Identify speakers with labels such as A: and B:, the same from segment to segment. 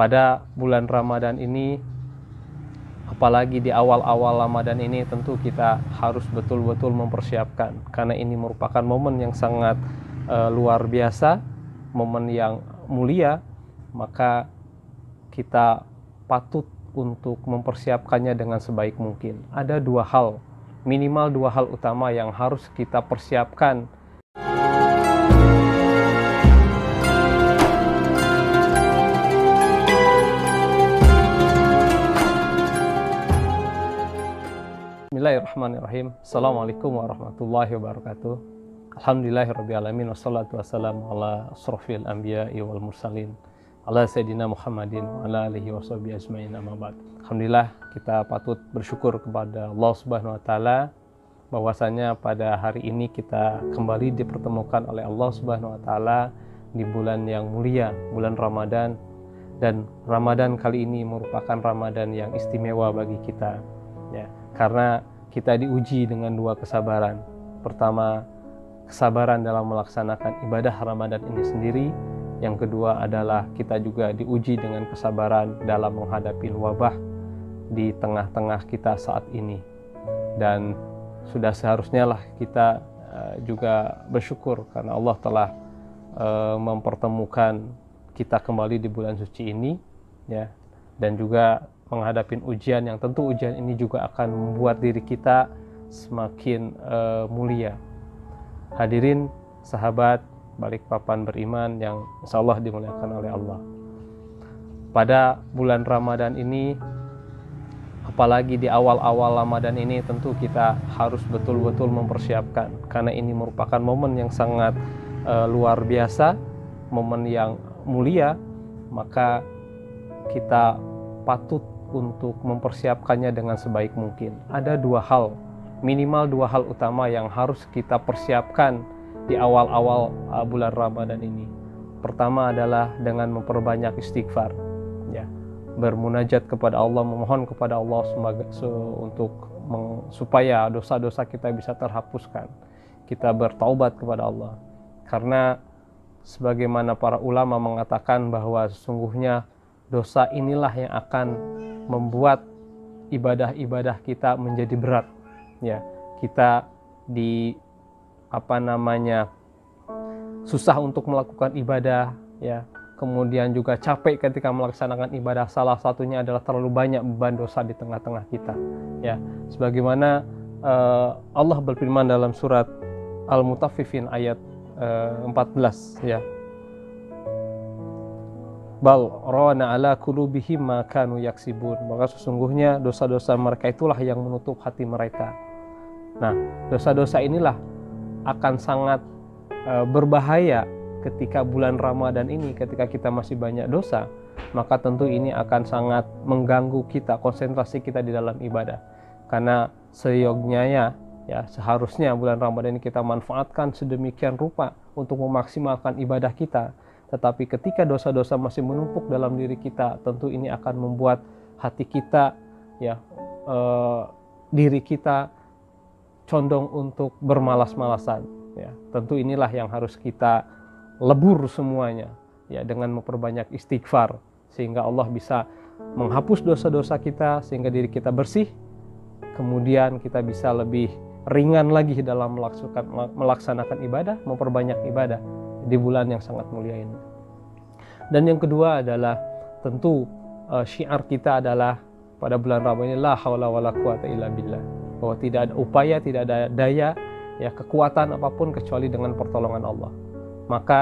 A: pada bulan Ramadan ini apalagi di awal-awal Ramadan ini tentu kita harus betul-betul mempersiapkan karena ini merupakan momen yang sangat uh, luar biasa, momen yang mulia, maka kita patut untuk mempersiapkannya dengan sebaik mungkin. Ada dua hal, minimal dua hal utama yang harus kita persiapkan Bismillahirrahmanirrahim. Assalamualaikum warahmatullahi wabarakatuh. Alhamdulillahirrahmanirrahim. Wassalatu wassalamu ala asrafil anbiya wal mursalin. Ala Sayyidina Muhammadin wa ala alihi wa sahbihi ajma'in amma ba'd. Alhamdulillah kita patut bersyukur kepada Allah Subhanahu wa taala bahwasanya pada hari ini kita kembali dipertemukan oleh Allah Subhanahu wa taala di bulan yang mulia, bulan Ramadan dan Ramadan kali ini merupakan Ramadan yang istimewa bagi kita ya karena kita diuji dengan dua kesabaran. Pertama, kesabaran dalam melaksanakan ibadah Ramadan ini sendiri. Yang kedua adalah kita juga diuji dengan kesabaran dalam menghadapi wabah di tengah-tengah kita saat ini. Dan sudah seharusnya lah kita eh, juga bersyukur karena Allah telah eh, mempertemukan kita kembali di bulan suci ini ya dan juga menghadapi ujian yang tentu ujian ini juga akan membuat diri kita semakin uh, mulia. Hadirin sahabat balik papan beriman yang insya Allah dimuliakan oleh Allah. Pada bulan Ramadan ini, apalagi di awal-awal Ramadan ini tentu kita harus betul-betul mempersiapkan karena ini merupakan momen yang sangat uh, luar biasa, momen yang mulia, maka kita patut untuk mempersiapkannya dengan sebaik mungkin. Ada dua hal, minimal dua hal utama yang harus kita persiapkan di awal-awal uh, bulan Ramadan ini. Pertama adalah dengan memperbanyak istighfar, ya, bermunajat kepada Allah, memohon kepada Allah sebagai, untuk supaya dosa-dosa kita bisa terhapuskan. Kita bertaubat kepada Allah, karena sebagaimana para ulama mengatakan bahwa sesungguhnya dosa inilah yang akan membuat ibadah-ibadah kita menjadi berat. Ya kita di apa namanya susah untuk melakukan ibadah ya. Kemudian juga capek ketika melaksanakan ibadah salah satunya adalah terlalu banyak beban dosa di tengah-tengah kita. Ya sebagaimana uh, Allah berfirman dalam surat Al-Mutaffifin ayat uh, eh, 14 ya bal rana ala kulubihim ma kanu yaksibun. Maka sesungguhnya dosa-dosa mereka itulah yang menutup hati mereka. Nah dosa-dosa inilah akan sangat e, berbahaya ketika bulan Ramadan ini ketika kita masih banyak dosa maka tentu ini akan sangat mengganggu kita konsentrasi kita di dalam ibadah. Karena seyognya ya ya seharusnya bulan Ramadan ini kita manfaatkan sedemikian rupa untuk memaksimalkan ibadah kita tetapi ketika dosa-dosa masih menumpuk dalam diri kita, tentu ini akan membuat hati kita, ya, e, diri kita condong untuk bermalas-malasan. Ya, tentu inilah yang harus kita lebur semuanya, ya, dengan memperbanyak istighfar sehingga Allah bisa menghapus dosa-dosa kita sehingga diri kita bersih. Kemudian kita bisa lebih ringan lagi dalam melaksanakan, melaksanakan ibadah, memperbanyak ibadah di bulan yang sangat mulia ini. Dan yang kedua adalah tentu uh, syiar kita adalah pada bulan Ramadan ini la haula wala quwata illa billah. Bahwa tidak ada upaya, tidak ada daya, ya kekuatan apa pun kecuali dengan pertolongan Allah. Maka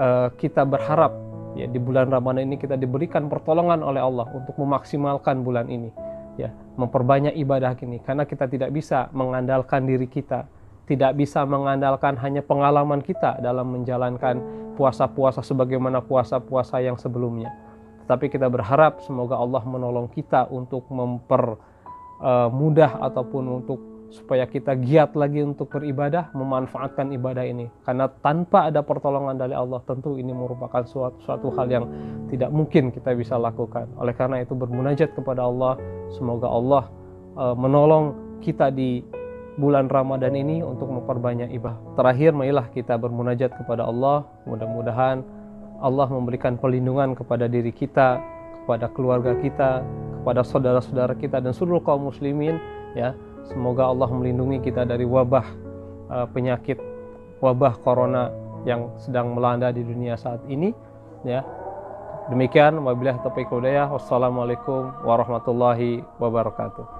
A: uh, kita berharap ya di bulan Ramadan ini kita diberikan pertolongan oleh Allah untuk memaksimalkan bulan ini ya memperbanyak ibadah ini karena kita tidak bisa mengandalkan diri kita tidak bisa mengandalkan hanya pengalaman kita dalam menjalankan puasa-puasa sebagaimana puasa-puasa yang sebelumnya. Tetapi kita berharap semoga Allah menolong kita untuk mempermudah uh, ataupun untuk supaya kita giat lagi untuk beribadah, memanfaatkan ibadah ini. Karena tanpa ada pertolongan dari Allah, tentu ini merupakan suatu, suatu hal yang tidak mungkin kita bisa lakukan. Oleh karena itu bermunajat kepada Allah, semoga Allah uh, menolong kita di bulan Ramadan ini untuk memperbanyak ibadah. Terakhir, marilah kita bermunajat kepada Allah. Mudah-mudahan Allah memberikan perlindungan kepada diri kita, kepada keluarga kita, kepada saudara-saudara kita dan seluruh kaum muslimin ya. Semoga Allah melindungi kita dari wabah uh, penyakit wabah corona yang sedang melanda di dunia saat ini ya. Demikian wabillahi taufiq. Wassalamualaikum warahmatullahi wabarakatuh.